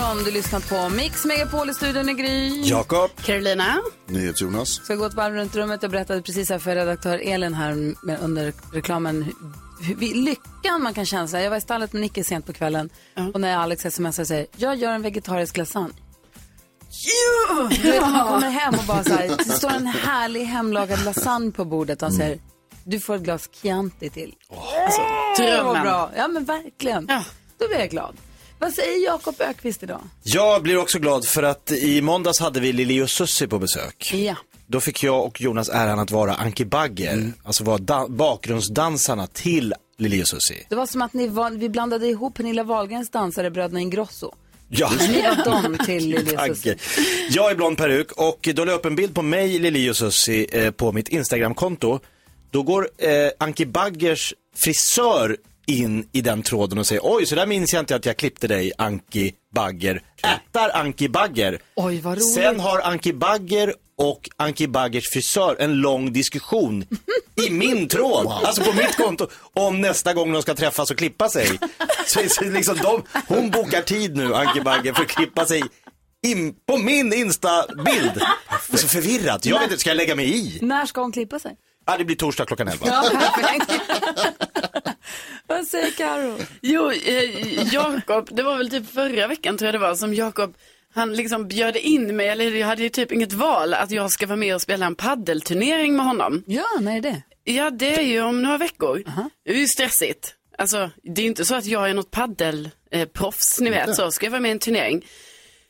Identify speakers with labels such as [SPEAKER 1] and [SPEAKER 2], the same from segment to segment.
[SPEAKER 1] Morgon, du lyssnar på Mix Megapol i studion i Gry.
[SPEAKER 2] Jakob.
[SPEAKER 3] Carolina.
[SPEAKER 4] NyhetsJonas.
[SPEAKER 1] Ska gå ett varv runt rummet. Jag berättade precis här för redaktör Elin här med, under reklamen hur, hur lyckan man kan känna sig. Jag var i stallet med Nicke sent på kvällen och när Alex smsar och säger jag gör en vegetarisk lasagne. Ja! Du vet, man kommer hem och bara så här, det står en härlig hemlagad lasagne på bordet och han säger du får ett glas Chianti till. Alltså,
[SPEAKER 3] drömmen.
[SPEAKER 1] Bra. Ja men verkligen.
[SPEAKER 3] Ja.
[SPEAKER 1] Då blir jag glad. Vad säger Jakob Ökvist idag?
[SPEAKER 2] Jag blir också glad för att i måndags hade vi Lili och Susie på besök.
[SPEAKER 1] Ja.
[SPEAKER 2] Då fick jag och Jonas äran att vara Anki Bagger, alltså vara da- bakgrundsdansarna till Lili och Susie.
[SPEAKER 1] Det var som att ni var, vi blandade ihop Pernilla Wahlgrens dansare, bröderna Ingrosso.
[SPEAKER 2] Ja.
[SPEAKER 1] Ni var dem till Lili och Susie.
[SPEAKER 2] Jag är blond peruk och då la jag upp en bild på mig, Lili och Susie eh, på mitt Instagramkonto. Då går eh, Anki Baggers frisör in i den tråden och säger oj, så där minns jag inte att jag klippte dig, Anki Bagger. Ätar Anki Bagger.
[SPEAKER 1] Oj, vad roligt.
[SPEAKER 2] Sen har Anki Bagger och Anki Baggers frisör en lång diskussion i min tråd, alltså på mitt konto, om nästa gång de ska träffas och klippa sig. Så, så liksom de, hon bokar tid nu, Anki Bagger, för att klippa sig in, på min Insta-bild. Det är så förvirrat. Jag vet inte, ska jag lägga mig i?
[SPEAKER 1] När ska hon klippa sig?
[SPEAKER 2] Ja, det blir torsdag klockan 11.
[SPEAKER 1] Ja, perfekt. Vad säger Karo?
[SPEAKER 3] Jo, eh, Jakob, det var väl typ förra veckan tror jag det var som Jakob, han liksom bjöd in mig, eller jag hade ju typ inget val, att jag ska vara med och spela en paddelturnering med honom.
[SPEAKER 1] Ja, när är det?
[SPEAKER 3] Ja, det är ju om några veckor. Det är ju stressigt. Alltså, det är ju inte så att jag är något paddelproffs, ni vet, så ska jag vara med i en turnering.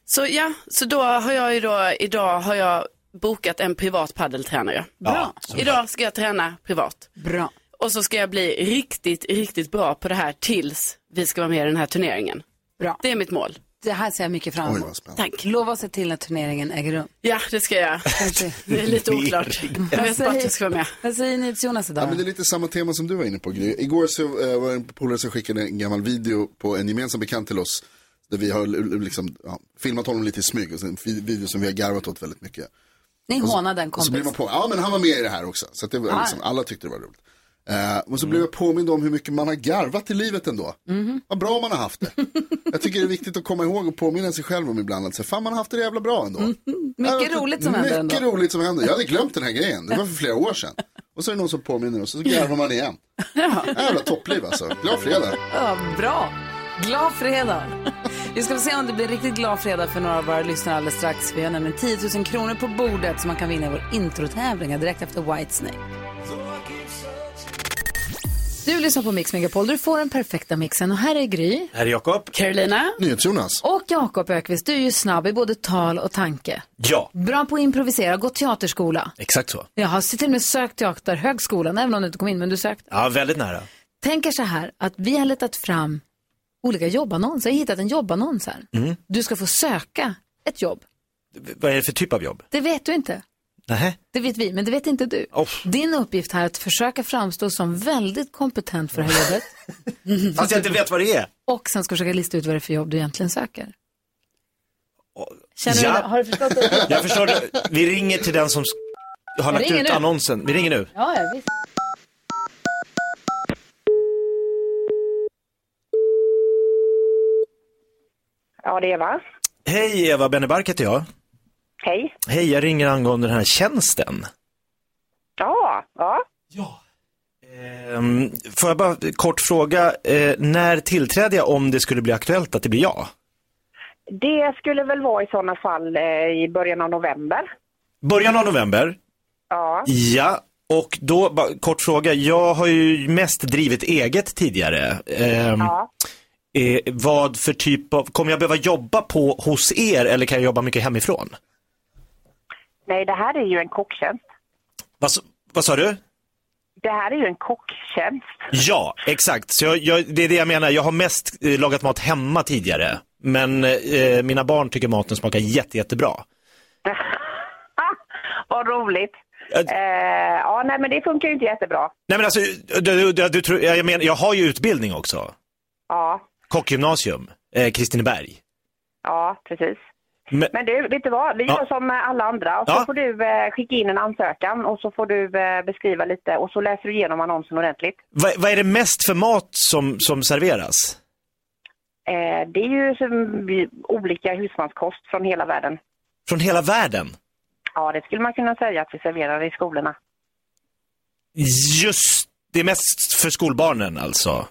[SPEAKER 3] Så ja, så då har jag ju då, idag har jag bokat en privat paddeltränare.
[SPEAKER 1] Bra.
[SPEAKER 3] Idag ska jag träna privat.
[SPEAKER 1] Bra.
[SPEAKER 3] Och så ska jag bli riktigt, riktigt bra på det här tills vi ska vara med i den här turneringen.
[SPEAKER 1] Bra.
[SPEAKER 3] Det är mitt mål.
[SPEAKER 1] Det här ser jag mycket fram
[SPEAKER 4] Oj,
[SPEAKER 1] emot.
[SPEAKER 4] spännande.
[SPEAKER 3] Tack.
[SPEAKER 1] Lova att se till när turneringen äger rum.
[SPEAKER 3] Ja, det ska jag. Det är lite oklart. Jag vet bara att jag ska vara med.
[SPEAKER 1] Vad säger ni till Jonas
[SPEAKER 4] Ja,
[SPEAKER 1] idag?
[SPEAKER 4] men det är lite samma tema som du var inne på Gry. Igår så eh, var det en polare som skickade en gammal video på en gemensam bekant till oss. Där vi har liksom, ja, filmat honom lite i smyg. Och en video som vi har garvat åt väldigt mycket.
[SPEAKER 1] Ni hånade en
[SPEAKER 4] Och så
[SPEAKER 1] kompis.
[SPEAKER 4] man på, ja men han var med i det här också. Så att det var, liksom, alla tyckte det var roligt. Eh, och så blev jag påmind om hur mycket man har garvat i livet ändå.
[SPEAKER 1] Mhm.
[SPEAKER 4] Vad bra man har haft det. jag tycker det är viktigt att komma ihåg och påminna sig själv om ibland att så, fan man har haft det jävla bra ändå.
[SPEAKER 1] Mhm. Mycket
[SPEAKER 4] Ja,
[SPEAKER 1] roligt som händer
[SPEAKER 4] Mycket
[SPEAKER 1] ändå.
[SPEAKER 4] roligt som händer. Jag hade glömt den här grejen. Det var för flera år sedan. Och så är det någon som påminner och så garvar man igen. Jävla toppliv alltså. Glad fredag.
[SPEAKER 1] Ja, bra. Glad fredag. Vi ska få se om det blir riktigt glad fredag för några av våra lyssnare alldeles strax. Vi har nämligen 10 000 kronor på bordet som man kan vinna i vår introtävling direkt efter Whitesnake. Du lyssnar på Mix Megapol, du får den perfekta mixen och här är Gry.
[SPEAKER 2] Här är Jakob.
[SPEAKER 3] Carolina?
[SPEAKER 4] NyhetsJonas.
[SPEAKER 1] Och Jakob Ökvist, du är ju snabb i både tal och tanke.
[SPEAKER 2] Ja,
[SPEAKER 1] Bra på att improvisera, gått teaterskola.
[SPEAKER 2] exakt så.
[SPEAKER 1] Jag har till och med sökt teaterhögskolan, även om du inte kom in, men du sökte.
[SPEAKER 2] Ja, väldigt nära.
[SPEAKER 1] Tänk er så här, att vi har letat fram olika jobbannonser. Jag har hittat en jobbannons här.
[SPEAKER 2] Mm.
[SPEAKER 1] Du ska få söka ett jobb.
[SPEAKER 2] Vad är det för typ av jobb?
[SPEAKER 1] Det vet du inte.
[SPEAKER 2] Nähä.
[SPEAKER 1] Det vet vi, men det vet inte du.
[SPEAKER 2] Oh.
[SPEAKER 1] Din uppgift här är att försöka framstå som väldigt kompetent för det här jobbet.
[SPEAKER 2] Fast jag inte vet vad det är.
[SPEAKER 1] och sen ska försöka lista ut vad det är för jobb du egentligen söker. Känner
[SPEAKER 2] Ja.
[SPEAKER 1] du, har du förstått det?
[SPEAKER 2] Jag förstår det. Vi ringer till den som har lagt ut
[SPEAKER 1] nu.
[SPEAKER 2] annonsen. Vi ringer nu.
[SPEAKER 1] Ja, ja, visst.
[SPEAKER 5] Ja, det är Eva.
[SPEAKER 2] Hej Eva Bennebark heter jag.
[SPEAKER 5] Hej.
[SPEAKER 2] Hej, jag ringer angående den här tjänsten.
[SPEAKER 5] Ja, ja.
[SPEAKER 2] Ehm, får jag bara kort fråga, eh, när tillträder jag om det skulle bli aktuellt att det blir jag?
[SPEAKER 5] Det skulle väl vara i sådana fall eh, i början av november.
[SPEAKER 2] Början av november?
[SPEAKER 5] Ja.
[SPEAKER 2] Ja, och då, bara, kort fråga, jag har ju mest drivit eget tidigare. Ehm,
[SPEAKER 5] ja.
[SPEAKER 2] Eh, vad för typ av, kommer jag behöva jobba på hos er eller kan jag jobba mycket hemifrån?
[SPEAKER 5] Nej, det här är ju en kocktjänst.
[SPEAKER 2] Vad, vad sa du?
[SPEAKER 5] Det här är ju en kocktjänst.
[SPEAKER 2] Ja, exakt. Så jag, jag, det är det jag menar. Jag har mest eh, lagat mat hemma tidigare. Men eh, mina barn tycker maten smakar jätte, jättebra.
[SPEAKER 5] Vad roligt.
[SPEAKER 2] Ja.
[SPEAKER 5] Eh, ja, nej men det funkar ju inte jättebra.
[SPEAKER 2] Nej men alltså, du, du, du, tror- jag, men, jag har ju utbildning också.
[SPEAKER 5] Ja,
[SPEAKER 2] Kockgymnasium, eh, Kristineberg.
[SPEAKER 5] ja precis.
[SPEAKER 2] Men,
[SPEAKER 5] Men du, vet du vad? Vi
[SPEAKER 2] Ja.
[SPEAKER 5] gör som alla andra. Och så
[SPEAKER 2] Ja.
[SPEAKER 5] får du eh, skicka in en ansökan och så får du eh, beskriva lite och så läser du igenom annonsen ordentligt.
[SPEAKER 2] vad, vad är det mest för mat som, som serveras?
[SPEAKER 5] Eh, det är ju som, olika husmanskost från hela världen.
[SPEAKER 2] Från hela världen?
[SPEAKER 5] Ja, det skulle man kunna säga att vi serverar i skolorna.
[SPEAKER 2] Just, det är mest för skolbarnen alltså.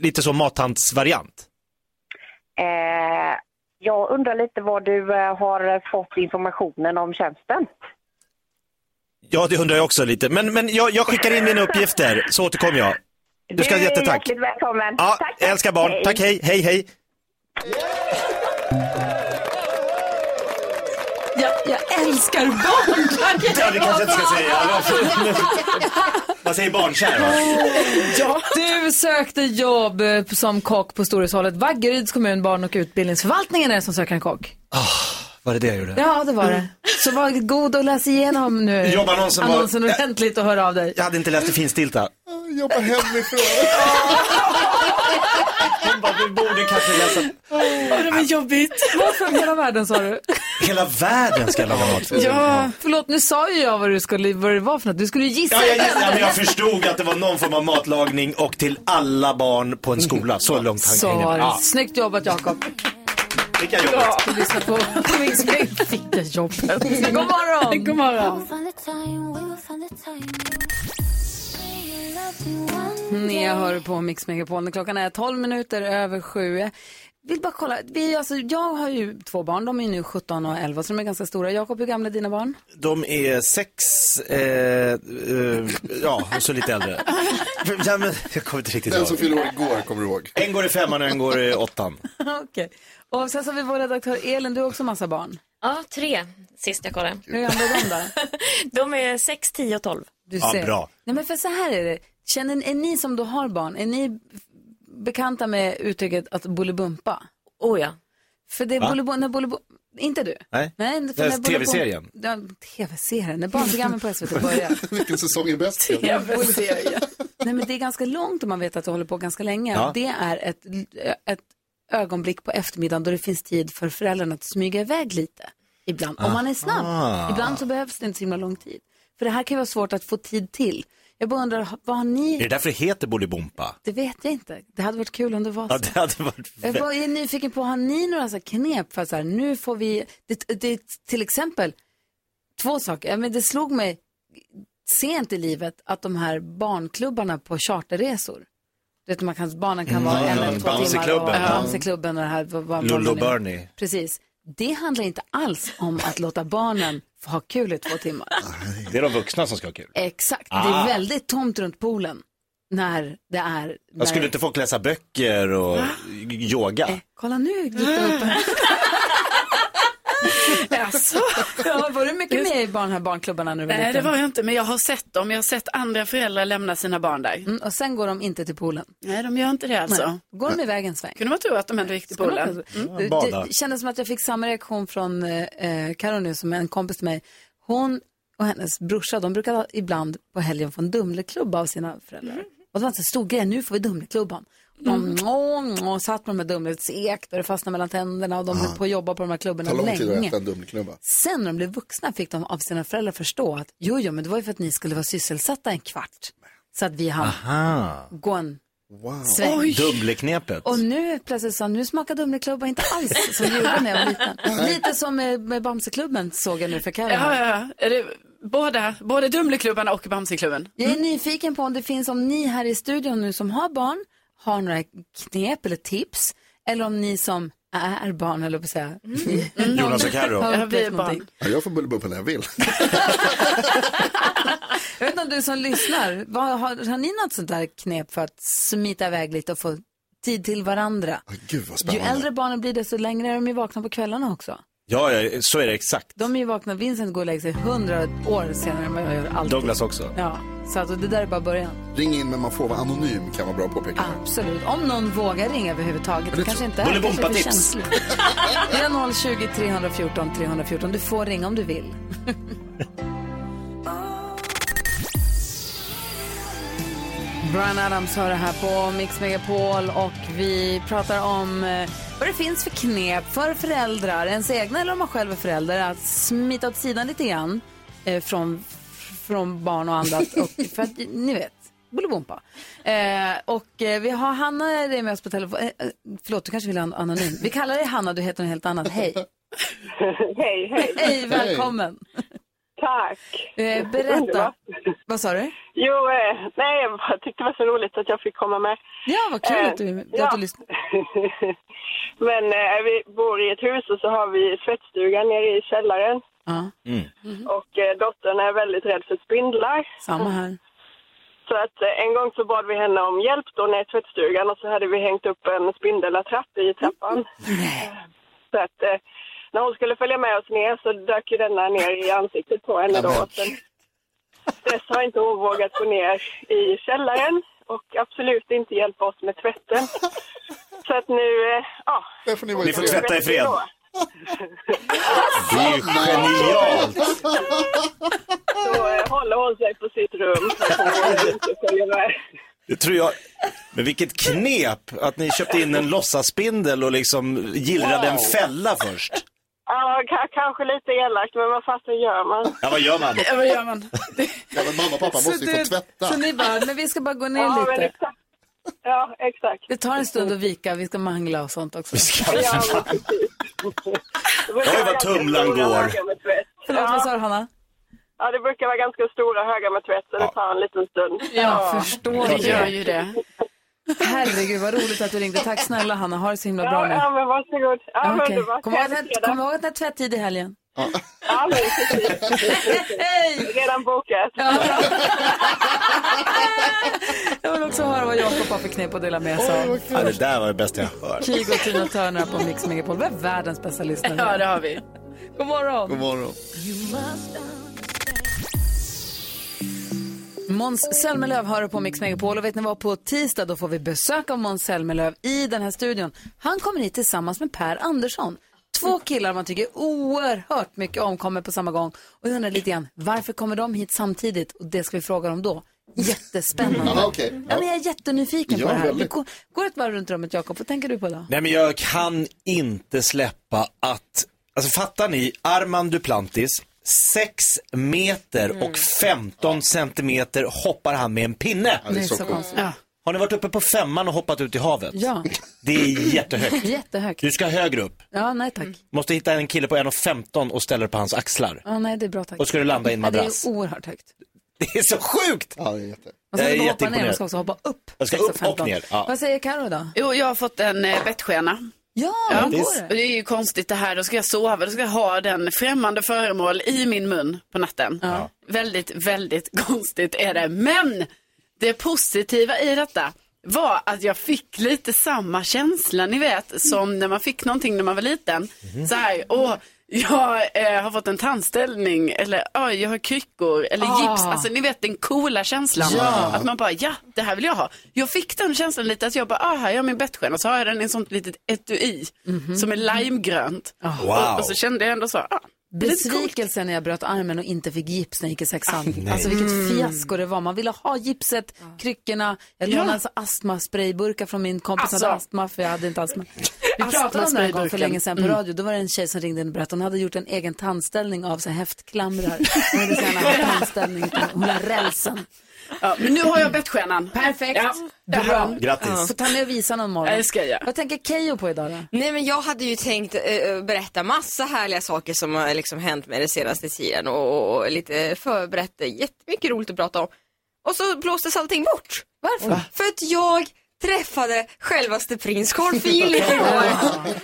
[SPEAKER 2] Lite så mathandsvariant.
[SPEAKER 5] Eh, jag undrar lite var du eh, har fått informationen om tjänsten.
[SPEAKER 2] Ja, det undrar jag också lite. Men, men jag, jag skickar in mina uppgifter, så återkommer jag. Du ska ha
[SPEAKER 5] är
[SPEAKER 2] jättetack.
[SPEAKER 5] hjärtligt välkommen.
[SPEAKER 2] Ja,
[SPEAKER 5] tack,
[SPEAKER 2] jag älskar barn.
[SPEAKER 5] Hej.
[SPEAKER 2] Tack, hej, hej, hej.
[SPEAKER 1] Jag, jag älskar barn!
[SPEAKER 2] Ja, det kanske jag inte ska säga. Man säger barnkär, va?
[SPEAKER 1] Du sökte jobb eh, som kock på Storhushållet. Vaggeryds kommun, barn och utbildningsförvaltningen är det som söker en kock.
[SPEAKER 2] Var det det jag gjorde?
[SPEAKER 1] Ja, det var det. Så var god och läs igenom nu
[SPEAKER 2] Jobbannonsen var-
[SPEAKER 1] annonsen ordentligt och hör av dig.
[SPEAKER 2] Jag hade inte läst det finstilta.
[SPEAKER 4] Jobba hemifrån.
[SPEAKER 2] Hon bara, du borde kanske läsa.
[SPEAKER 3] Åh, det var jobbigt.
[SPEAKER 1] Vad från hela världen sa du?
[SPEAKER 2] Hela världen ska laga mat för.
[SPEAKER 3] Ja,
[SPEAKER 1] Förlåt, nu sa ju jag vad, du skulle, vad det var för något. Du skulle ju gissa.
[SPEAKER 2] Ja, jag, ja, men jag förstod att det var någon form av matlagning och till alla barn på en skola. Så långt han
[SPEAKER 1] Så
[SPEAKER 2] hängde. Ja,
[SPEAKER 1] Snyggt jobbat Jakob.
[SPEAKER 2] vilka jobbigt.
[SPEAKER 1] Du lyssnar på. Fick jag jobbet. God morgon.
[SPEAKER 3] god morgon.
[SPEAKER 1] Ni hör på Mix Megapol. Klockan är 12 minuter över sju. Vill bara kolla. Vi, alltså, jag har ju två barn. De är nu 17 och 11 så de är ganska stora. Jakob, hur gamla är dina barn?
[SPEAKER 2] De är sex, eh, eh, ja, och så lite äldre. Ja, men, jag kommer inte riktigt
[SPEAKER 4] Den som fyllde år igår kommer du ihåg.
[SPEAKER 2] En går i femman och en går i åttan.
[SPEAKER 1] Okej. Och sen så har vi vår redaktör Elin. Du har också massa barn.
[SPEAKER 6] Ja, tre sist jag kollade.
[SPEAKER 1] Hur gamla är de då?
[SPEAKER 6] De är 6, 10 och 12.
[SPEAKER 1] Du
[SPEAKER 2] Ja,
[SPEAKER 1] ser.
[SPEAKER 2] bra.
[SPEAKER 1] Nej, men för så här är det. Känner, är ni som då har barn, är ni bekanta med uttrycket att bolibumpa?
[SPEAKER 6] Oh ja.
[SPEAKER 1] För det är bolibom, när bolibom, inte du?
[SPEAKER 2] Nej.
[SPEAKER 1] Nej för
[SPEAKER 2] Det är
[SPEAKER 1] när
[SPEAKER 2] TV-serien.
[SPEAKER 1] Ja, tv-serien, när barnprogrammen på SVT börjar.
[SPEAKER 4] Vilken säsong är bäst?
[SPEAKER 1] Nej men det är ganska långt om man vet att det håller på ganska länge.
[SPEAKER 2] Ja.
[SPEAKER 1] Det är ett, ett ögonblick på eftermiddagen då det finns tid för föräldrarna att smyga iväg lite. Ibland, om man är snabb.
[SPEAKER 2] Aha.
[SPEAKER 1] Ibland så behövs det inte så himla lång tid. För det här kan ju vara svårt att få tid till. Jag bara undrar, vad har
[SPEAKER 2] Är
[SPEAKER 1] ni?
[SPEAKER 2] det därför det heter Bolibompa?
[SPEAKER 1] Det vet jag inte. Det hade varit kul om det var så.
[SPEAKER 2] Ja, det hade varit
[SPEAKER 1] Jag bara är nyfiken på, har ni några så knep för så här, nu får vi, det, det, till exempel, två saker, men det slog mig sent i livet att de här barnklubbarna på charterresor, du vet man kan, barnen kan vara en eller två timmar och
[SPEAKER 2] ja.
[SPEAKER 1] Bamseklubben och det här.
[SPEAKER 2] Lollo
[SPEAKER 1] är.
[SPEAKER 2] Bernie.
[SPEAKER 1] Precis. Det handlar inte alls om att låta barnen få ha kul i två timmar.
[SPEAKER 2] Det är de vuxna som ska ha kul.
[SPEAKER 1] Exakt. Det
[SPEAKER 2] Ah.
[SPEAKER 1] är väldigt tomt runt poolen när det är... När
[SPEAKER 2] Jag skulle inte folk läsa böcker och yoga?
[SPEAKER 1] Eh, kolla nu gick det upp
[SPEAKER 3] Alltså.
[SPEAKER 1] Ja, var du mycket med i barn, här barnklubbarna när du var
[SPEAKER 3] Nej, det
[SPEAKER 1] liten?
[SPEAKER 3] var jag inte, men jag har sett dem. Jag har sett andra föräldrar lämna sina barn där.
[SPEAKER 1] Mm, och sen går de inte till poolen.
[SPEAKER 3] Nej, de gör inte det alltså.
[SPEAKER 1] Nej. Går de iväg en sväng.
[SPEAKER 3] Kunde man tro att de ändå gick till poolen.
[SPEAKER 1] Mm. Det, det kändes som att jag fick samma reaktion från eh, Karo nu som en kompis till mig. Hon och hennes brorsa, de brukar ibland på helgen få en Dumleklubba av sina föräldrar. Och det var en så stor grej, nu får vi Dumleklubban. Mm. och satt på de här Dumle, sekt och det fastnade mellan tänderna och de höll på att jobba på de här klubborna
[SPEAKER 4] lång tid att
[SPEAKER 1] länge.
[SPEAKER 4] äta en dumklubba.
[SPEAKER 1] Sen när de blev vuxna fick de av sina föräldrar förstå att jo, jo, men det var ju för att ni skulle vara sysselsatta en kvart. Så att vi hann gå en
[SPEAKER 4] Wow.
[SPEAKER 1] sväng.
[SPEAKER 2] Dumleknepet.
[SPEAKER 1] Och nu plötsligt sa nu smakar Dumleklubba inte alls som gjorde när jag var liten. Lite som med, med Bamseklubben såg jag nu för Karin.
[SPEAKER 3] Ja, ja, ja. Båda, både Dumleklubbarna och Bamseklubben?
[SPEAKER 1] Jag är nyfiken på om det finns, om ni här i studion nu som har barn har några knep eller tips. Eller om ni som är barn, eller på att säga.
[SPEAKER 2] Jonas och Carro.
[SPEAKER 1] har
[SPEAKER 3] Ja, vi är
[SPEAKER 1] upplevt
[SPEAKER 3] barn.
[SPEAKER 4] Ja, jag får bullebumpa när jag vill.
[SPEAKER 1] Jag vet inte om du som lyssnar, vad, har, har ni något sånt där knep för att smita iväg lite och få tid till varandra?
[SPEAKER 4] Ah, Gud vad
[SPEAKER 1] Ju
[SPEAKER 4] spännande.
[SPEAKER 1] äldre barnen blir desto längre är de ju vakna på kvällarna också.
[SPEAKER 2] Ja, ja, så är det exakt.
[SPEAKER 1] De är ju vakna, Vincent går och lägger sig hundra år senare än vad jag gör alltid.
[SPEAKER 2] Douglas också.
[SPEAKER 1] Ja, så att, det där är bara början.
[SPEAKER 4] Ring in men man får vara anonym kan vara bra att påpeka.
[SPEAKER 1] Absolut, om någon vågar ringa överhuvudtaget. Det kanske inte är, det kanske är för känsligt. 020 314 314. Du får ringa om du vill. Brian Adams hör det här på Mix Megapol och vi pratar om eh, vad det finns för knep för föräldrar, ens egna eller om man själv är förälder, att smita åt sidan lite grann eh, från, från barn och andra. Och, för att ni vet, Bolibompa. Eh, och eh, vi har Hanna det är med oss på telefon. Eh, eh, förlåt, du kanske vill ha en anonym. Vi kallar dig Hanna, du heter något helt annat. Hej.
[SPEAKER 7] hej, hej.
[SPEAKER 1] Hej, välkommen.
[SPEAKER 7] Tack.
[SPEAKER 1] Eh, berätta.
[SPEAKER 7] Underbart.
[SPEAKER 1] Vad sa du?
[SPEAKER 7] Jo, eh, nej, jag tyckte det var så roligt att jag fick komma med.
[SPEAKER 1] Ja, vad kul
[SPEAKER 7] Eh,
[SPEAKER 1] att du,
[SPEAKER 7] ja.
[SPEAKER 1] att du lyssnar.
[SPEAKER 7] Men eh, vi bor i ett hus och så har vi tvättstugan nere i källaren.
[SPEAKER 1] Ja,
[SPEAKER 7] Och eh, dottern är väldigt rädd för spindlar.
[SPEAKER 1] samma här.
[SPEAKER 7] Så att eh, en gång så bad vi henne om hjälp då ner i tvättstugan och så hade vi hängt upp en spindelattrapp i trappan. Så att eh, när hon skulle följa med oss ner så dök ju denna ner i ansiktet på henne då. Och sen dess har inte hon vågat gå ner i källaren och absolut inte hjälpa oss med tvätten. Så att nu, eh, ja.
[SPEAKER 4] Där får ni
[SPEAKER 2] Ni får tvätta i fred. Det är ju genialt!
[SPEAKER 7] Så eh, håller hon sig på sitt rum så att hon vågar inte följa med.
[SPEAKER 2] Det tror jag. Men vilket knep att ni köpte in en låtsasspindel och liksom gillrade en fälla först.
[SPEAKER 7] Ja, ka- kanske lite elakt, men vad fasen gör man?
[SPEAKER 2] Ja, vad gör man?
[SPEAKER 3] Ja, vad gör man?
[SPEAKER 4] Ja, men mamma och pappa måste ju få tvätta.
[SPEAKER 1] så ni bara, men vi ska bara gå ner
[SPEAKER 7] Ja, men
[SPEAKER 1] lite.
[SPEAKER 7] exakt. Ja, exakt.
[SPEAKER 1] Det tar en stund att vika, vi ska mangla och sånt också.
[SPEAKER 7] Ja, men precis. Det brukar
[SPEAKER 2] Oj, vad
[SPEAKER 7] vara ganska
[SPEAKER 2] tumlan
[SPEAKER 7] stora
[SPEAKER 2] går.
[SPEAKER 7] högar med tvätt.
[SPEAKER 1] Förlåt, vad
[SPEAKER 7] Ja,
[SPEAKER 1] sa du Hanna?
[SPEAKER 7] ja, det brukar vara ganska stora högar med tvätt så det tar en liten stund.
[SPEAKER 1] Jag förstår
[SPEAKER 3] Det gör ju det.
[SPEAKER 1] Herregud, vad roligt att du ringde. Tack snälla Hanna, ha det så himla bra
[SPEAKER 7] Ja,
[SPEAKER 1] nu.
[SPEAKER 7] ja men varsågod. Ja, underbart.
[SPEAKER 1] Kom ihåg att kom ihåg att det är tvättid i helgen.
[SPEAKER 7] Ja, men precis.
[SPEAKER 1] Hej!
[SPEAKER 7] Redan bokat.
[SPEAKER 1] Jag vill också höra vad Jakob har för knep att dela med sig av.
[SPEAKER 2] Ja, det där var det bästa jag hört.
[SPEAKER 1] Kygo och Tina Turner på Mix Megapol. Vi är världens bästa lyssnare.
[SPEAKER 3] Ja, det har vi.
[SPEAKER 1] God morgon!
[SPEAKER 4] God morgon.
[SPEAKER 1] Måns Zelmerlöw hör på Mix Megapol och vet ni vad, på tisdag då får vi besök av Måns Zelmerlöw i den här studion. Han kommer hit tillsammans med Per Andersson. Två killar man tycker oerhört mycket om kommer på samma gång. Och jag undrar lite grann, varför kommer de hit samtidigt? Och det ska vi fråga dem då. Jättespännande.
[SPEAKER 4] Ja, okej.
[SPEAKER 1] Ja, men jag är jättenyfiken
[SPEAKER 4] Ja,
[SPEAKER 1] på det här.
[SPEAKER 4] Väldigt.
[SPEAKER 1] går, går ett varv runt rummet, Jakob. Vad tänker du på idag?
[SPEAKER 2] Nej, men jag kan inte släppa att, alltså fattar ni, Armand Duplantis, 6 meter och 15 centimeter hoppar han med en pinne.
[SPEAKER 4] Ja, det är så
[SPEAKER 1] konstigt. Ja.
[SPEAKER 2] Har ni varit uppe på femman och hoppat ut i havet?
[SPEAKER 1] ja,
[SPEAKER 2] Det är jättehögt.
[SPEAKER 1] jättehögt.
[SPEAKER 2] Du ska högre upp.
[SPEAKER 1] Ja, nej tack.
[SPEAKER 2] Måste hitta en kille på 1,15 och ställa dig på hans axlar.
[SPEAKER 1] Ja, nej, det är bra tack.
[SPEAKER 2] Och ska du landa i en
[SPEAKER 1] Ja, det är oerhört högt.
[SPEAKER 2] Det är så sjukt!
[SPEAKER 4] Ja, det är jätte.
[SPEAKER 2] Jag är
[SPEAKER 1] ska du hoppa ner,
[SPEAKER 2] jätteimponerad.
[SPEAKER 1] du ska också hoppa upp.
[SPEAKER 2] Jag ska
[SPEAKER 1] 6
[SPEAKER 2] upp och ner, ja.
[SPEAKER 1] Vad säger Karo då?
[SPEAKER 3] Jo, jag har fått en eh, bettskena.
[SPEAKER 1] Ja,
[SPEAKER 3] Ja.
[SPEAKER 1] går det?
[SPEAKER 3] det är ju konstigt det här, då ska jag sova, då ska jag ha den främmande föremål i min mun på natten. Väldigt, väldigt konstigt är det. Men det positiva i detta var att jag fick lite samma känsla, ni vet, som när man fick någonting när man var liten. Så här, åh, jag eh, har fått en tandställning eller oj, jag har kryckor eller gips. Alltså ni vet den coola känslan. Att man bara, ja, det här vill jag ha. Jag fick den känslan lite att jag bara, ah, här har jag min bettskena. Så har jag den i ett sånt litet etui som är limegrönt.
[SPEAKER 2] Wow.
[SPEAKER 3] Och, och så kände jag ändå så, ah,
[SPEAKER 1] Besvikelsen när jag bröt armen och inte fick gips när jag gick i sexan. Alltså vilket fiasko det var. Man ville ha gipset, kryckorna. Jag lånade alltså astmasprayburkar från min kompis som hade
[SPEAKER 3] Alltså.
[SPEAKER 1] astma för jag hade inte astma. Vi pratade om det en gång för länge sedan på radio. Då var det en tjej som ringde och berättade. Hon hade gjort en egen tandställning av så häftklamrar. Hon hade så gärna tandställning. Hon har rälsen.
[SPEAKER 3] Ja, men nu har jag bettskenan.
[SPEAKER 1] Perfekt.
[SPEAKER 3] Ja,
[SPEAKER 1] Bra.
[SPEAKER 2] Grattis.
[SPEAKER 1] Får ta med och visa någon morgon.
[SPEAKER 3] Ja, det ska jag.
[SPEAKER 1] Vad tänker Keyyo på idag då?
[SPEAKER 8] Nej men jag hade ju tänkt eh, berätta massa härliga saker som har liksom hänt mig den senaste tiden och, och, och lite förberett eh, jättemycket roligt att prata om. Och så blåstes allting bort.
[SPEAKER 1] Varför?
[SPEAKER 8] För att jag träffade självaste prins Carl Philip igår.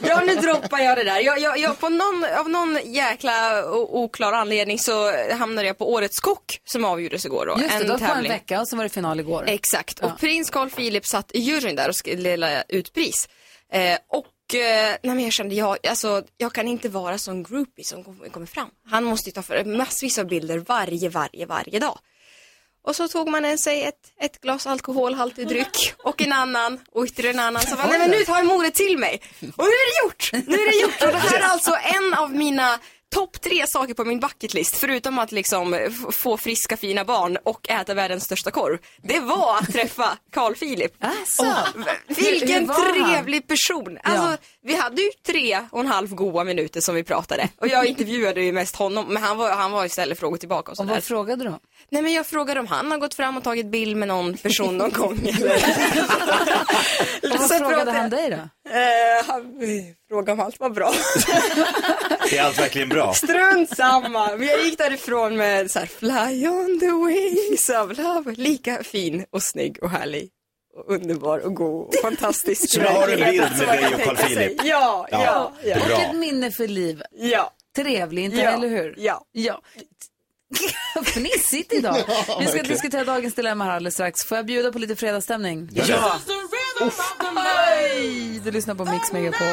[SPEAKER 8] Ja nu droppar jag det där. Jag, jag, jag, på någon, av någon jäkla oklar anledning så hamnade jag på Årets kock som avgjordes igår då.
[SPEAKER 1] Just det,
[SPEAKER 8] en
[SPEAKER 1] då det en
[SPEAKER 8] tävling.
[SPEAKER 1] vecka och så var det final igår.
[SPEAKER 8] Exakt,
[SPEAKER 1] Ja.
[SPEAKER 8] och prins Carl Philip satt i juryn där och skulle dela ut pris. Eh, och eh, nej, men jag kände, jag, alltså, jag kan inte vara sån groupie som kom- kommer fram. Han måste ju ta för massvis av bilder varje, varje, varje dag. Och så tog man en sig ett, ett glas alkoholhaltig dryck och en annan och ytterligare en annan. Så bara, nej men nu tar jag modet till mig. Och nu är det gjort! Nu är det gjort! Och det här är alltså en av mina topp tre saker på min bucketlist, förutom att liksom få friska fina barn och äta världens största korv, det var att träffa Carl Philip. Vilken
[SPEAKER 1] hur var han?
[SPEAKER 8] trevlig person. Alltså,
[SPEAKER 1] Ja.
[SPEAKER 8] Vi hade ju tre och en halv goa minuter som vi pratade. Och jag intervjuade ju mest honom, men han var, han var ju ställde frågor tillbaka och
[SPEAKER 1] Och vad frågade du?
[SPEAKER 8] Nej men jag frågade om han har gått fram och tagit bild med någon person någon gång. Eller...
[SPEAKER 1] Och vad frågade han dig då?
[SPEAKER 8] Eh, han frågade om allt var bra.
[SPEAKER 2] Är allt verkligen bra?
[SPEAKER 8] Strunt samma. Men jag gick därifrån med så här, fly on the wings of love. Lika fin och snygg och härlig. Och underbar och god och fantastisk.
[SPEAKER 2] Så du har en bild med dig och Carl. Philip?
[SPEAKER 8] Ja, ja, ja. ja.
[SPEAKER 1] Och ett minne för livet.
[SPEAKER 8] ja.
[SPEAKER 1] Trevlig, inte
[SPEAKER 8] Ja.
[SPEAKER 1] eller hur?
[SPEAKER 8] Ja.
[SPEAKER 1] ja. Fnissigt idag. Vi ska diskutera dagens dilemma här alldeles strax. Får jag bjuda på lite fredagsstämning?
[SPEAKER 3] Ja.
[SPEAKER 1] Hej! Du lyssnar på Mix Megapol.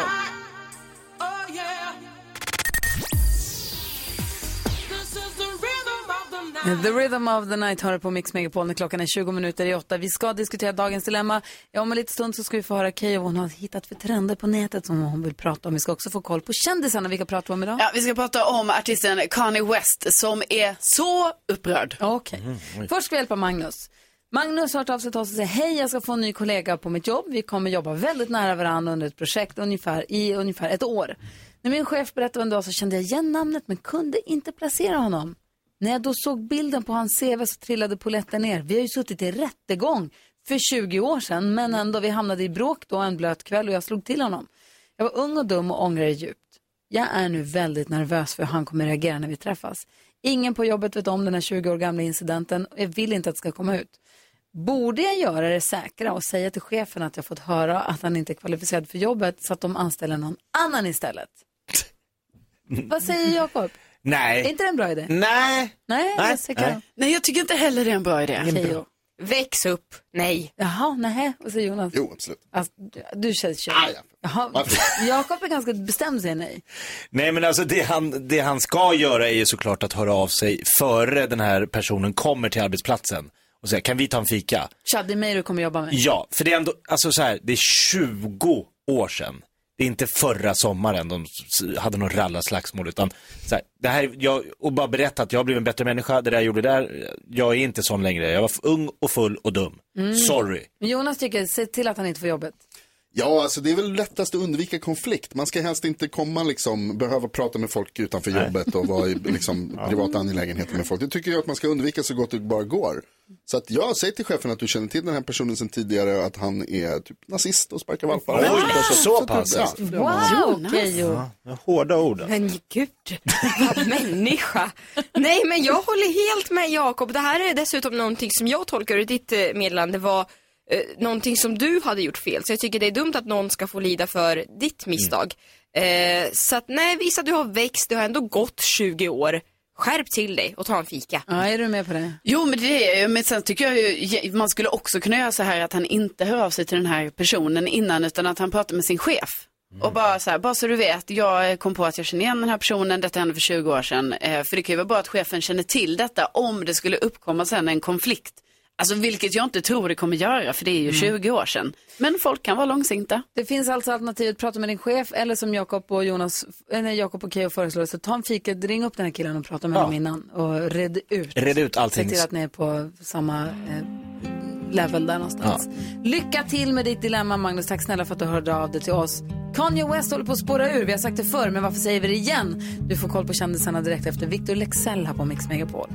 [SPEAKER 1] The Rhythm of the Night hör på Mix Megapol när klockan är 20 minuter i åtta. Vi ska diskutera dagens dilemma. Om en liten stund så ska vi få höra Keyyo vad hon har hittat för trender på nätet som hon vill prata om. Vi ska också få koll på kändisarna. Vilka pratar vi om idag?
[SPEAKER 3] Ja, vi ska prata om artisten Kanye West som är så upprörd.
[SPEAKER 1] Okej. Först ska vi hjälpa Magnus. Magnus har hört av sig till oss och säger hej, jag ska få en ny kollega på mitt jobb. Vi kommer jobba väldigt nära varandra under ett projekt ungefär, i ungefär ett år. När min chef berättade en dag så kände jag igen namnet men kunde inte placera honom. När jag då såg bilden på hans CV så trillade polletten ner. Vi har ju suttit i rättegång för 20 år sedan men ändå vi hamnade i bråk då en blöt kväll och jag slog till honom. Jag var ung och dum och ångrar det djupt. Jag är nu väldigt nervös för hur han kommer reagera när vi träffas. Ingen på jobbet vet om den här 20 år gamla incidenten och jag vill inte att det ska komma ut. Borde jag göra det säkra och säga till chefen att jag fått höra att han inte är kvalificerad för jobbet så att de anställer någon annan istället? Vad säger Jakob? Är
[SPEAKER 2] Nej.
[SPEAKER 1] inte det en bra idé?
[SPEAKER 2] Nej.
[SPEAKER 1] Nej,
[SPEAKER 2] Nej,
[SPEAKER 1] jag
[SPEAKER 2] nej.
[SPEAKER 3] Nej, jag tycker inte heller det är en bra idé.
[SPEAKER 1] Keyyo.
[SPEAKER 8] Väx upp. Nej.
[SPEAKER 1] Jaha, nej. Vad säger Jonas?
[SPEAKER 4] Jo, absolut.
[SPEAKER 1] Alltså, du, känns kör.
[SPEAKER 4] Ah.
[SPEAKER 1] Jaha? Jakob är ganska bestämd säger nej.
[SPEAKER 2] Nej men alltså det han, det han ska göra är ju såklart att höra av sig före den här personen kommer till arbetsplatsen och säga kan vi ta en fika?
[SPEAKER 1] Tja, det är mig du kommer jobba med.
[SPEAKER 2] Ja, för det är ändå, alltså så här, det är 20 år sedan. Det är inte förra sommaren de hade någon rallarslagsmål utan så här, det här, jag, och bara berätta att jag blev en bättre människa, det där jag gjorde där, jag är inte sån längre. Jag var ung och full och dum. Sorry.
[SPEAKER 1] Men Jonas tycker, se till att han inte får jobbet.
[SPEAKER 4] Ja, alltså det är väl lättast att undvika konflikt. Man ska helst inte komma liksom, behöva prata med folk utanför jobbet och vara i liksom, privata angelägenheter med folk. Det tycker jag att man ska undvika så gott det bara går. Så att jag säger till chefen att du känner till den här personen sedan tidigare att han är typ nazist och sparkar valpar.
[SPEAKER 2] Oj,
[SPEAKER 4] Så-
[SPEAKER 2] så
[SPEAKER 4] att-
[SPEAKER 2] pass,
[SPEAKER 4] ja,
[SPEAKER 2] alltså.
[SPEAKER 1] Wow, Keyyo.
[SPEAKER 2] Hårda orden.
[SPEAKER 8] Men gud, vad människa. Nej, men jag håller helt med Jakob. Det här är dessutom någonting som jag tolkar ur ditt eh, meddelande var eh, någonting som du hade gjort fel. Så jag tycker det är dumt att någon ska få lida för ditt misstag. Eh, så att nej, visa du har växt, det har ändå gått 20 år. Skärp till dig och ta en fika.
[SPEAKER 1] Ja, är du med på det?
[SPEAKER 3] Jo, men det är men sen tycker jag ju, man skulle också kunna göra så här att han inte hör av sig till den här personen innan, utan att han pratar med sin chef. Och bara så här, bara så du vet, jag kom på att jag känner igen den här personen, detta hände för 20 år sedan. Eh, för det kan ju vara bra att chefen känner till detta om det skulle uppkomma sen en konflikt. Alltså vilket jag inte tror det kommer göra, för det är ju 20 år sedan. Men folk kan vara långsinta.
[SPEAKER 1] Det finns alltså alternativet prata med din chef eller som Jakob och Jonas, eller Jakob och Keyyo föreslår, så ta en fika, ring upp den här killen och prata med
[SPEAKER 2] Ja.
[SPEAKER 1] honom innan och red ut.
[SPEAKER 2] Red ut allting.
[SPEAKER 1] Se till att ni är på samma eh, level där någonstans. Lycka till med ditt dilemma Magnus, tack snälla för att du hörde av dig till oss. Kanye West håller på att spåra ur, vi har sagt det förr, men varför säger vi det igen? Du får koll på kändisarna direkt efter Victor Lexell här på Mix Megapol.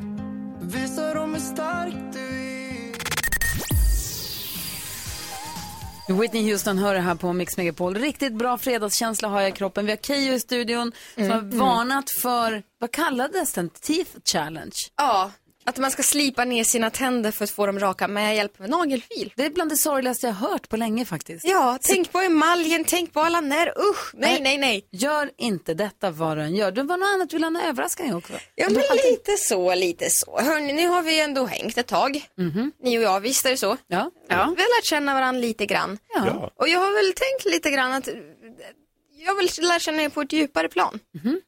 [SPEAKER 1] Whitney Houston hör det här på Mix Megapol. Riktigt bra fredagskänsla har jag i kroppen. Vi har Keyyo i studion som har varnat för, vad kallades den? Teeth challenge.
[SPEAKER 8] Ja, att man ska slipa ner sina tänder för att få dem raka med hjälp av nagelfil.
[SPEAKER 1] Det är bland det sorgligaste jag hört på länge faktiskt.
[SPEAKER 8] Ja, tänk på emaljen, tänk på alla när, usch, nej, nej, nej.
[SPEAKER 1] Gör inte detta vad du än gör. Det var något annat, du vill ha en överraskning också.
[SPEAKER 8] Ja, men lite så, lite så. Hörni, nu har vi ändå hängt ett tag. Ni och jag, visst är det så?
[SPEAKER 1] Ja.
[SPEAKER 8] Vi har lärt känna varandra lite grann.
[SPEAKER 1] Ja.
[SPEAKER 8] Och jag har väl tänkt lite grann att jag vill lära känna er på ett djupare plan.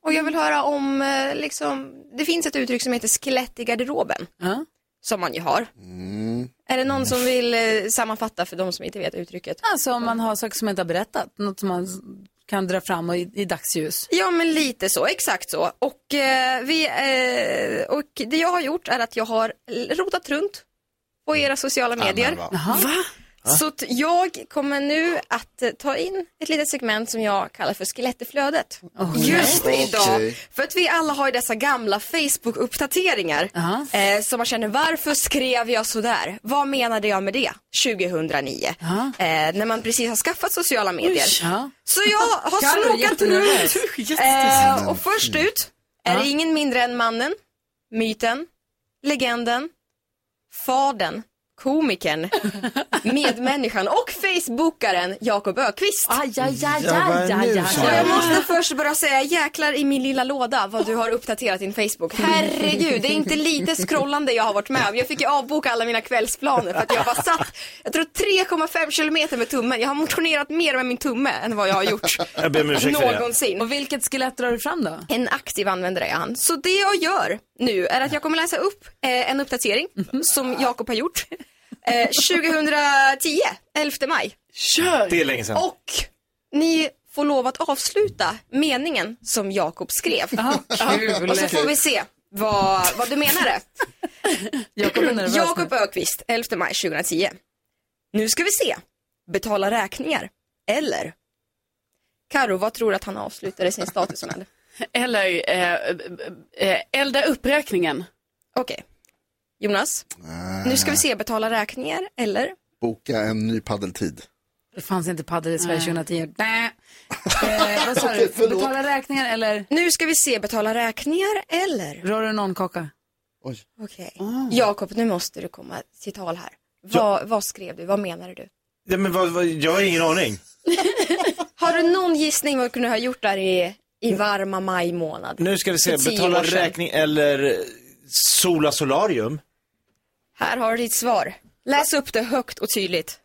[SPEAKER 8] Och jag vill höra om, eh, liksom, det finns ett uttryck som heter skelett i garderoben.
[SPEAKER 1] Ja.
[SPEAKER 8] Som man ju har. Är det någon som vill eh, sammanfatta för de som inte vet uttrycket?
[SPEAKER 1] Alltså om man har saker som man inte har berättat, något som man kan dra fram och i, i dagsljus.
[SPEAKER 8] Ja, men lite så, exakt så. Och, eh, vi, eh, och det jag har gjort är att jag har rotat runt på era sociala medier.
[SPEAKER 4] va?
[SPEAKER 3] Va?
[SPEAKER 8] Så jag kommer nu att eh, ta in ett litet segment som jag kallar för skeletteflödet. Just
[SPEAKER 4] Okej.
[SPEAKER 8] idag. För att vi alla har ju dessa gamla Facebook-uppdateringar. Eh, som man känner, varför skrev jag sådär? Vad menade jag med det 2009?
[SPEAKER 1] Jaha.
[SPEAKER 8] Eh, när man precis har skaffat sociala medier.
[SPEAKER 1] Ja.
[SPEAKER 8] Så jag har
[SPEAKER 1] Karo,
[SPEAKER 8] snokat
[SPEAKER 1] jättenervös.
[SPEAKER 8] runt. Eh, och först ut är det ingen mindre än mannen, myten, legenden, fadern, komikern, medmänniskan och facebookaren Jakob Ökvist.
[SPEAKER 1] Aj, aj, aj,
[SPEAKER 2] Ja, vad är
[SPEAKER 1] aj, aj,
[SPEAKER 2] nu
[SPEAKER 1] aj,
[SPEAKER 2] så?
[SPEAKER 8] Och jag måste först bara säga jäklar i min lilla låda vad du har uppdaterat din Facebook. Herregud, det är inte lite scrollande jag har varit med om. Jag fick ju avboka alla mina kvällsplaner för att jag var satt, jag tror 3,5 kilometer med tummen. Jag har motionerat mer med min tumme än vad jag har gjort
[SPEAKER 2] Jag ber
[SPEAKER 8] någonsin.
[SPEAKER 1] Och vilket skelett drar du fram då?
[SPEAKER 8] En aktiv användare är han. Så det jag gör nu är att jag kommer läsa upp eh, en uppdatering som Jakob har gjort. Eh, 2010, 11 maj.
[SPEAKER 3] Kör!
[SPEAKER 2] Det är länge sedan.
[SPEAKER 8] Och ni får lov att avsluta meningen som Jakob skrev.
[SPEAKER 1] Kul.
[SPEAKER 8] Och så får vi se vad, vad du menade.
[SPEAKER 1] Jakob är nervös
[SPEAKER 8] Jakob. Ökvist, 11 maj 2010. Nu ska vi se. Betala räkningar. Eller? Karo, vad tror du att han avslutade sin status med?
[SPEAKER 3] Eller eh, eh, elda upp räkningen.
[SPEAKER 8] Okej. Jonas? Nu ska vi se. Betala räkningar. Eller?
[SPEAKER 4] Boka en ny paddeltid.
[SPEAKER 1] Det fanns inte paddel i Sverige 2010. Nej. Eh, vad sa du? Betala räkningar eller
[SPEAKER 8] Nu ska vi se. Betala räkningar. Eller?
[SPEAKER 1] rör du någon kaka?
[SPEAKER 4] Oj.
[SPEAKER 8] Okej. Jakob, nu måste du komma till tal här. Vad, vad skrev du? Vad menade du?
[SPEAKER 2] Ja, men vad, vad, jag har ingen aning.
[SPEAKER 8] Har du någon gissning vad du kunde ha gjort där i, i varma maj månad?
[SPEAKER 2] Nu ska vi se, betala räkning eller sola solarium.
[SPEAKER 8] Här har du ditt svar. Läs upp det högt och tydligt.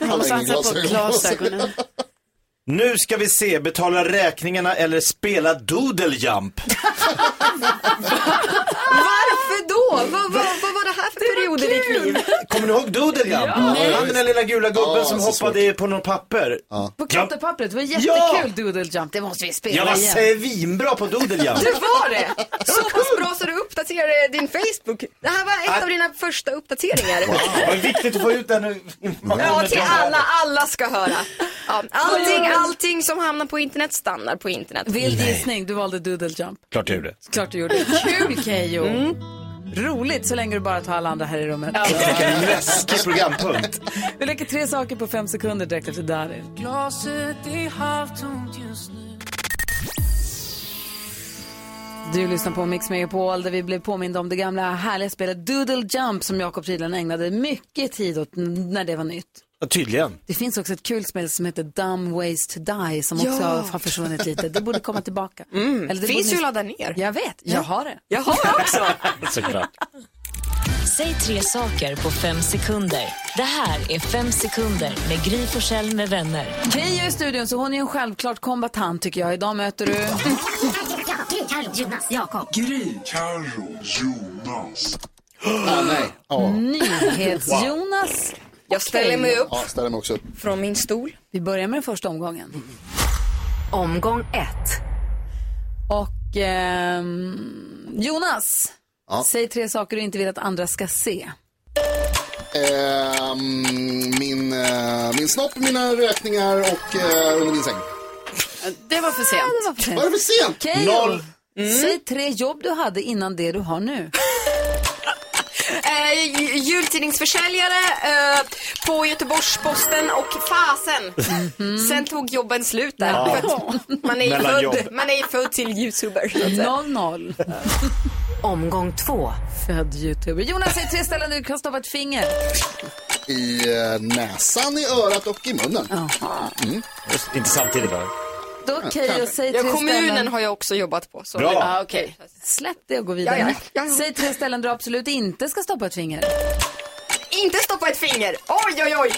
[SPEAKER 4] Han har ingen
[SPEAKER 3] Satsa på
[SPEAKER 4] glasögon.
[SPEAKER 3] glasögonen.
[SPEAKER 2] Nu ska vi se, betala räkningarna eller spela doodle jump.
[SPEAKER 8] Varför då? Vad, vad, vad var det här för period i ditt liv?
[SPEAKER 2] Kommer ni ihåg doodle jump? Han den där lilla gula gubben
[SPEAKER 4] Ja,
[SPEAKER 2] som
[SPEAKER 4] så
[SPEAKER 2] hoppade på något papper.
[SPEAKER 1] På klotterpappret, det var jättekul
[SPEAKER 2] Ja!
[SPEAKER 1] doodle jump. Det måste vi spela
[SPEAKER 2] Jag var
[SPEAKER 1] igen.
[SPEAKER 2] svinbra på doodle jump.
[SPEAKER 8] Det var det! Så pass bra så du uppdaterade din Facebook. Det här var ett av dina första uppdateringar.
[SPEAKER 2] Det var viktigt att få ut den
[SPEAKER 8] Ja, till alla, alla ska höra. Ja, allting, allting som hamnar på internet stannar på internet.
[SPEAKER 1] Vild gissning, du valde doodle jump.
[SPEAKER 2] Klart jag gjorde.
[SPEAKER 1] Klart du gjorde. Kul Keyyo. Roligt så länge du bara tar alla andra här i rummet.
[SPEAKER 2] Vilken läskig programpunkt.
[SPEAKER 1] Vi leker tre saker på fem sekunder direkt efter Darin. Du lyssnar på Mix Megapol där vi blev påminda om det gamla härliga spelet Doodle Jump som Jakob Fridland ägnade mycket tid åt när det var nytt.
[SPEAKER 2] Ja, tydligen.
[SPEAKER 1] Det finns också ett kul spel som heter Dumb Ways to Die som också
[SPEAKER 8] Ja.
[SPEAKER 1] har försvunnit lite. Det borde komma tillbaka. Eller det
[SPEAKER 8] Finns
[SPEAKER 1] borde
[SPEAKER 8] ju att ladda ner.
[SPEAKER 1] Jag vet, jag har det.
[SPEAKER 8] Jag har också.
[SPEAKER 2] Såklart.
[SPEAKER 9] Säg tre saker på fem sekunder. Det här är Fem sekunder med Gry Forssell med vänner.
[SPEAKER 1] Keyyo är i studion så hon är en självklart kombatant tycker jag. Idag möter du...
[SPEAKER 4] Ah, nej. Ja.
[SPEAKER 1] NyhetsJonas.
[SPEAKER 8] Jag ställer mig upp
[SPEAKER 4] ja, ställer mig också upp.
[SPEAKER 8] från min stol.
[SPEAKER 1] Vi börjar med den första omgången.
[SPEAKER 9] Omgång ett.
[SPEAKER 1] Och ehm, Jonas,
[SPEAKER 4] Ja.
[SPEAKER 1] säg tre saker du inte vill att andra ska se.
[SPEAKER 4] Ehm, min, eh, min snopp, mina räkningar och eh, under min säng.
[SPEAKER 3] Det var för sent.
[SPEAKER 1] Det var för
[SPEAKER 4] Vad är det för sent?
[SPEAKER 1] Keyyo,
[SPEAKER 2] Noll.
[SPEAKER 1] säg tre jobb du hade innan det du har nu.
[SPEAKER 8] Eh, jultidningsförsäljare eh, på Göteborgs-Posten och Fasen. Sen tog jobben slut där. Att Man är ju född, man är ju född till youtuber. så att säga.
[SPEAKER 1] 0-0.
[SPEAKER 9] Omgång två.
[SPEAKER 1] Född youtuber. Jonas, säg tre ställen du kan stoppa ett finger.
[SPEAKER 4] I eh, näsan, i örat och i munnen.
[SPEAKER 2] Just, inte samtidigt va?
[SPEAKER 1] Då Keyyo, säg
[SPEAKER 8] Ja,
[SPEAKER 1] tre
[SPEAKER 8] kommunen
[SPEAKER 1] ställen.
[SPEAKER 8] har jag också jobbat på. Så.
[SPEAKER 2] Bra.
[SPEAKER 8] Ja, okej.
[SPEAKER 1] Släpp det och gå vidare.
[SPEAKER 8] Ja, ja.
[SPEAKER 1] Säg tre ställen du absolut inte ska stoppa ett finger.
[SPEAKER 8] Inte stoppa ett finger. Oj, oj, oj.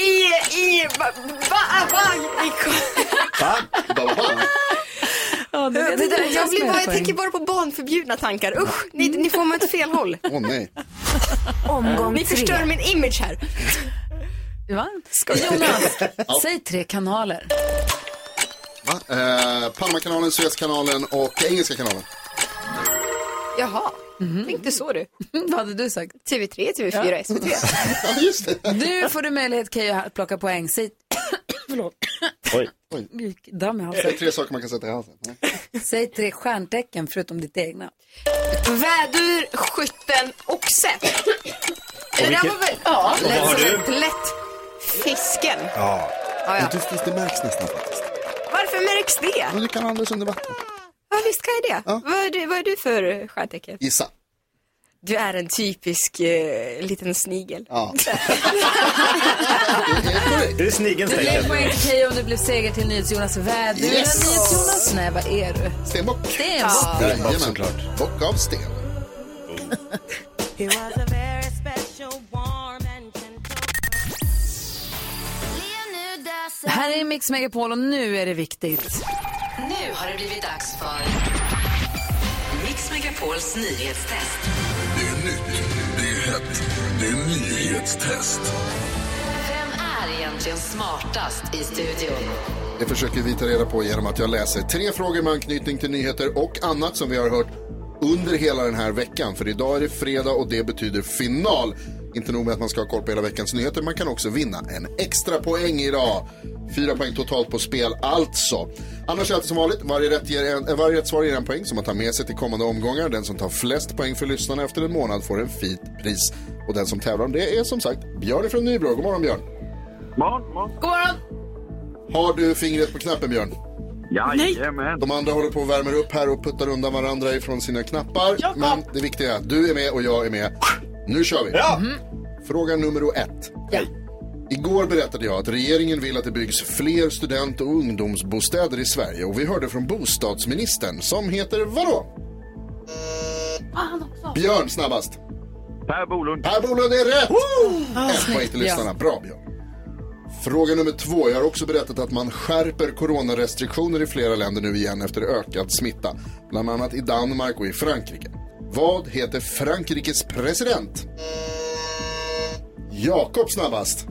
[SPEAKER 8] I, i, va, va, va, i,
[SPEAKER 2] Va?
[SPEAKER 4] Bara.
[SPEAKER 1] Ja, det,
[SPEAKER 8] det där, jag, blir bara, jag tänker bara på barnförbjudna tankar. Usch, ni, ni får mig åt fel håll.
[SPEAKER 4] Åh nej.
[SPEAKER 9] Omgång
[SPEAKER 8] Ni
[SPEAKER 9] tre.
[SPEAKER 8] förstör min image här.
[SPEAKER 1] Va? Jonas, säg tre kanaler.
[SPEAKER 4] Va? Eh, Panamakanalen, Suezkanalen och Engelska kanalen.
[SPEAKER 8] Jaha, tänkte så du.
[SPEAKER 1] Vad hade du sagt?
[SPEAKER 8] TV3, TV4, SVT.
[SPEAKER 4] Ja, just det.
[SPEAKER 1] Nu får du möjlighet Keyyo att plocka poäng. Säg... Förlåt.
[SPEAKER 2] Oj.
[SPEAKER 1] Damm i
[SPEAKER 4] Det är
[SPEAKER 1] halsen.
[SPEAKER 4] tre saker man kan sätta i halsen.
[SPEAKER 1] Säg tre stjärntecken förutom ditt egna.
[SPEAKER 8] Vädur, skytten, oxe. Det där
[SPEAKER 2] vilket-
[SPEAKER 8] var väl... Ja, lätt som
[SPEAKER 2] du?
[SPEAKER 8] ett plätt. Fisken.
[SPEAKER 2] Ja.
[SPEAKER 8] Ja, ja.
[SPEAKER 4] Det, det märks nästan faktiskt.
[SPEAKER 8] Varför märks det?
[SPEAKER 4] Men du kan andas under vatten.
[SPEAKER 8] Ja, visst kan jag det. Vad, är du, vad är du för stjärntecken?
[SPEAKER 4] Gissa.
[SPEAKER 8] Du är en typisk eh, liten snigel.
[SPEAKER 4] Ja. det är
[SPEAKER 2] det snigelns
[SPEAKER 1] Du lägger
[SPEAKER 2] tecken?
[SPEAKER 1] poäng till Keyyo och det blev seger till NyhetsJonas. Vädur,
[SPEAKER 4] Yes!
[SPEAKER 1] NyhetsJonas. Nej, vad är du?
[SPEAKER 4] Stenbock.
[SPEAKER 1] Stenbock.
[SPEAKER 4] Jajamän.
[SPEAKER 2] såklart.
[SPEAKER 4] Bock av sten.
[SPEAKER 1] Det här är Mix Megapol och nu är det viktigt.
[SPEAKER 9] Nu har det blivit dags för Mix Megapols nyhetstest.
[SPEAKER 10] Det är nytt, det är hett, det är nyhetstest.
[SPEAKER 9] Vem är egentligen smartast i studion?
[SPEAKER 4] Det försöker vi ta reda på genom att jag läser tre frågor med anknytning till nyheter och annat som vi har hört under hela den här veckan. För idag är det fredag och det betyder final. Inte nog med att man ska ha koll på hela veckans nyheter, man kan också vinna en extra poäng idag. Fyra poäng totalt på spel alltså. Annars är det som vanligt, varje rätt, ger en, eh, varje rätt svar ger en poäng som man tar med sig till kommande omgångar. Den som tar flest poäng för lyssnarna efter en månad får en fint pris. Och den som tävlar om det är som sagt Björn från Nybro. God morgon Björn.
[SPEAKER 7] Morgon, morgon.
[SPEAKER 1] God morgon!
[SPEAKER 4] Har du fingret på knappen Björn?
[SPEAKER 7] Jajamän.
[SPEAKER 4] De andra håller på och värmer upp här och puttar undan varandra ifrån sina knappar. Men det viktiga är att du är med och jag är med. Nu kör vi!
[SPEAKER 2] Ja.
[SPEAKER 4] Fråga nummer ett.
[SPEAKER 1] Ja.
[SPEAKER 4] Igår berättade jag att regeringen vill att det byggs fler student och ungdomsbostäder i Sverige och vi hörde från bostadsministern som heter vadå? Björn snabbast.
[SPEAKER 7] Per Bolund.
[SPEAKER 4] Per Bolund är rätt! Ett poäng till lyssnarna. Bra Björn. Fråga nummer två. Jag har också berättat att man skärper coronarestriktioner i flera länder nu igen efter ökad smitta. Bland annat i Danmark och i Frankrike. Vad heter Frankrikes president? Jakob snabbast.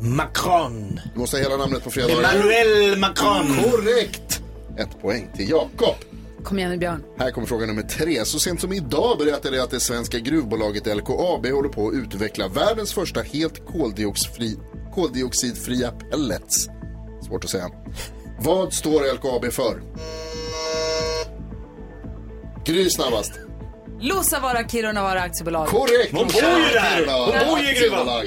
[SPEAKER 2] Macron.
[SPEAKER 4] Du måste ha hela namnet på fredag.
[SPEAKER 2] Emmanuel Macron.
[SPEAKER 4] Korrekt! Ett poäng till Jakob.
[SPEAKER 1] Kom igen nu Björn.
[SPEAKER 4] Här kommer fråga nummer tre. Så sent som idag berättade jag att det svenska gruvbolaget LKAB håller på att utveckla världens första helt koldioxidfri, koldioxidfria pellets. Svårt att säga. Vad står LKAB för? Gry snabbast.
[SPEAKER 1] Luossavaara Kirunavaara aktiebolag.
[SPEAKER 4] Korrekt!
[SPEAKER 2] Hon bor ju där. Hon bor ju i gruvan.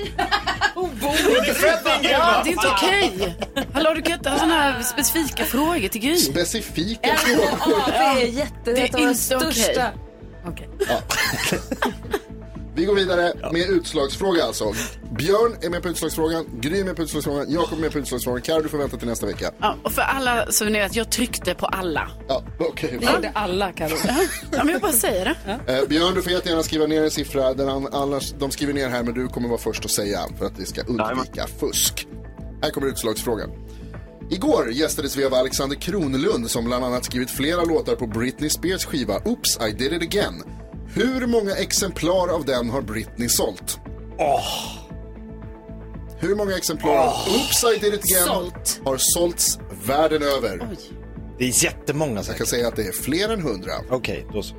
[SPEAKER 2] Hon är född i en
[SPEAKER 3] Ja,
[SPEAKER 2] gruva.
[SPEAKER 3] det är inte okej. Hallå, du kan inte ha sådana här specifika frågor till Gry.
[SPEAKER 4] Specifika frågor.
[SPEAKER 1] LKAB är jätte...
[SPEAKER 3] Det är inte okej.
[SPEAKER 1] största... Okej.
[SPEAKER 4] Vi går vidare med utslagsfråga alltså. Björn är med på utslagsfrågan, Gry är med på utslagsfrågan, Jakob är med på utslagsfrågan. Carro, du får vänta till nästa vecka.
[SPEAKER 3] Ja, och för alla så ni vet, jag tryckte på alla.
[SPEAKER 4] Ja, okej.
[SPEAKER 1] Det gjorde alla Carro.
[SPEAKER 3] Ja, men jag bara säger det.
[SPEAKER 4] Eh, Björn, du får jättegärna skriva ner en siffra. Den an- annars, de skriver ner här, men du kommer vara först att säga för att vi ska undvika fusk. Här kommer utslagsfrågan. Igår gästades vi av Alexander Kronlund som bland annat skrivit flera låtar på Britney Spears skiva Oops, I did it again. Hur många exemplar av den har Britney sålt? Hur många exemplar av Oops, I did it again
[SPEAKER 1] Sålt.
[SPEAKER 4] har sålts världen över?
[SPEAKER 2] Det är jättemånga
[SPEAKER 4] Jag
[SPEAKER 2] säkert.
[SPEAKER 4] kan säga att det är fler än hundra.
[SPEAKER 2] Okej, då så.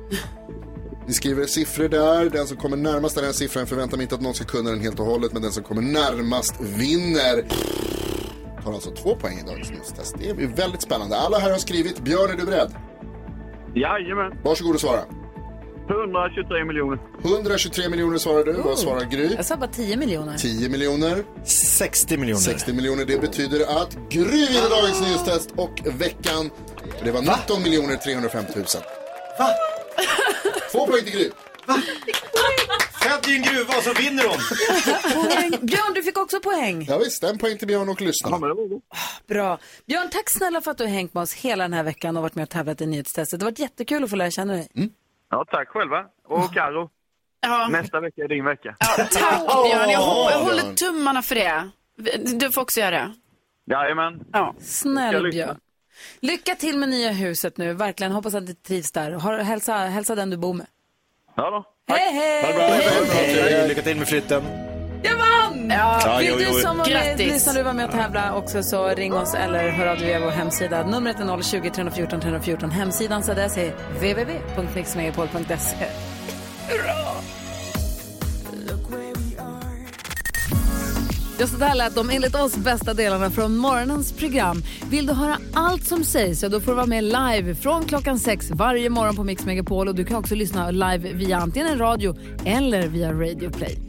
[SPEAKER 4] Ni skriver siffror där. Den som kommer närmast den här siffran förväntar mig inte att någon ska kunna den helt och hållet. Men den som kommer närmast vinner. Tar alltså två poäng i dagens nyhetstest. Det är väldigt spännande. Alla här har skrivit. Björn, är du beredd?
[SPEAKER 7] Jajamän.
[SPEAKER 4] Varsågod och svara.
[SPEAKER 7] 123 miljoner.
[SPEAKER 4] 123 miljoner svarar du. Vad svarar Gry?
[SPEAKER 1] Jag sa bara 10 miljoner.
[SPEAKER 4] 10 miljoner.
[SPEAKER 2] 60 miljoner.
[SPEAKER 4] 60 miljoner. Det betyder att Gry vinner dagens nyhetstest och veckan. Det var 19 miljoner 350 000.
[SPEAKER 2] Va?
[SPEAKER 4] Två poäng till Gry.
[SPEAKER 2] Född i en gruva och så vinner hon.
[SPEAKER 1] Poäng. Björn, du fick också poäng.
[SPEAKER 4] Ja, visst, en poäng till Björn och lyssnarna.
[SPEAKER 1] Bra. Björn, tack snälla för att du har hängt med oss hela den här veckan och varit med och tävlat i nyhetstestet. Det har varit jättekul att få lära känna dig.
[SPEAKER 7] Ja, tack själva. Och Karo,
[SPEAKER 3] Ja,
[SPEAKER 7] nästa vecka är din vecka.
[SPEAKER 3] tack Björn. Jag, hop- jag håller tummarna för det. Du får också göra det.
[SPEAKER 7] Jajamän.
[SPEAKER 3] Ja.
[SPEAKER 1] Snäll. Björn. Lycka till med nya huset nu. Verkligen. Hoppas att du trivs där. Har, hälsa, hälsa den du bor med.
[SPEAKER 7] Ja då.
[SPEAKER 1] Hej, hej!
[SPEAKER 2] Hej, Lycka till med flytten.
[SPEAKER 1] Jag vann! Ja, vill
[SPEAKER 2] jo,
[SPEAKER 1] du
[SPEAKER 2] jo.
[SPEAKER 1] som var med,
[SPEAKER 3] Grattis.
[SPEAKER 1] lyssnar du var med och tävla också så ring oss eller hör av dig via vår hemsida. Numret är 020 314 314. Hemsidans adress är www.mixmegapol.se. Just det här lät de enligt oss bästa delarna från morgonens program. Vill du höra allt som sägs så då får du vara med live från klockan sex varje morgon på Mix Megapol. Och du kan också lyssna live via antingen en radio eller via Radio Play.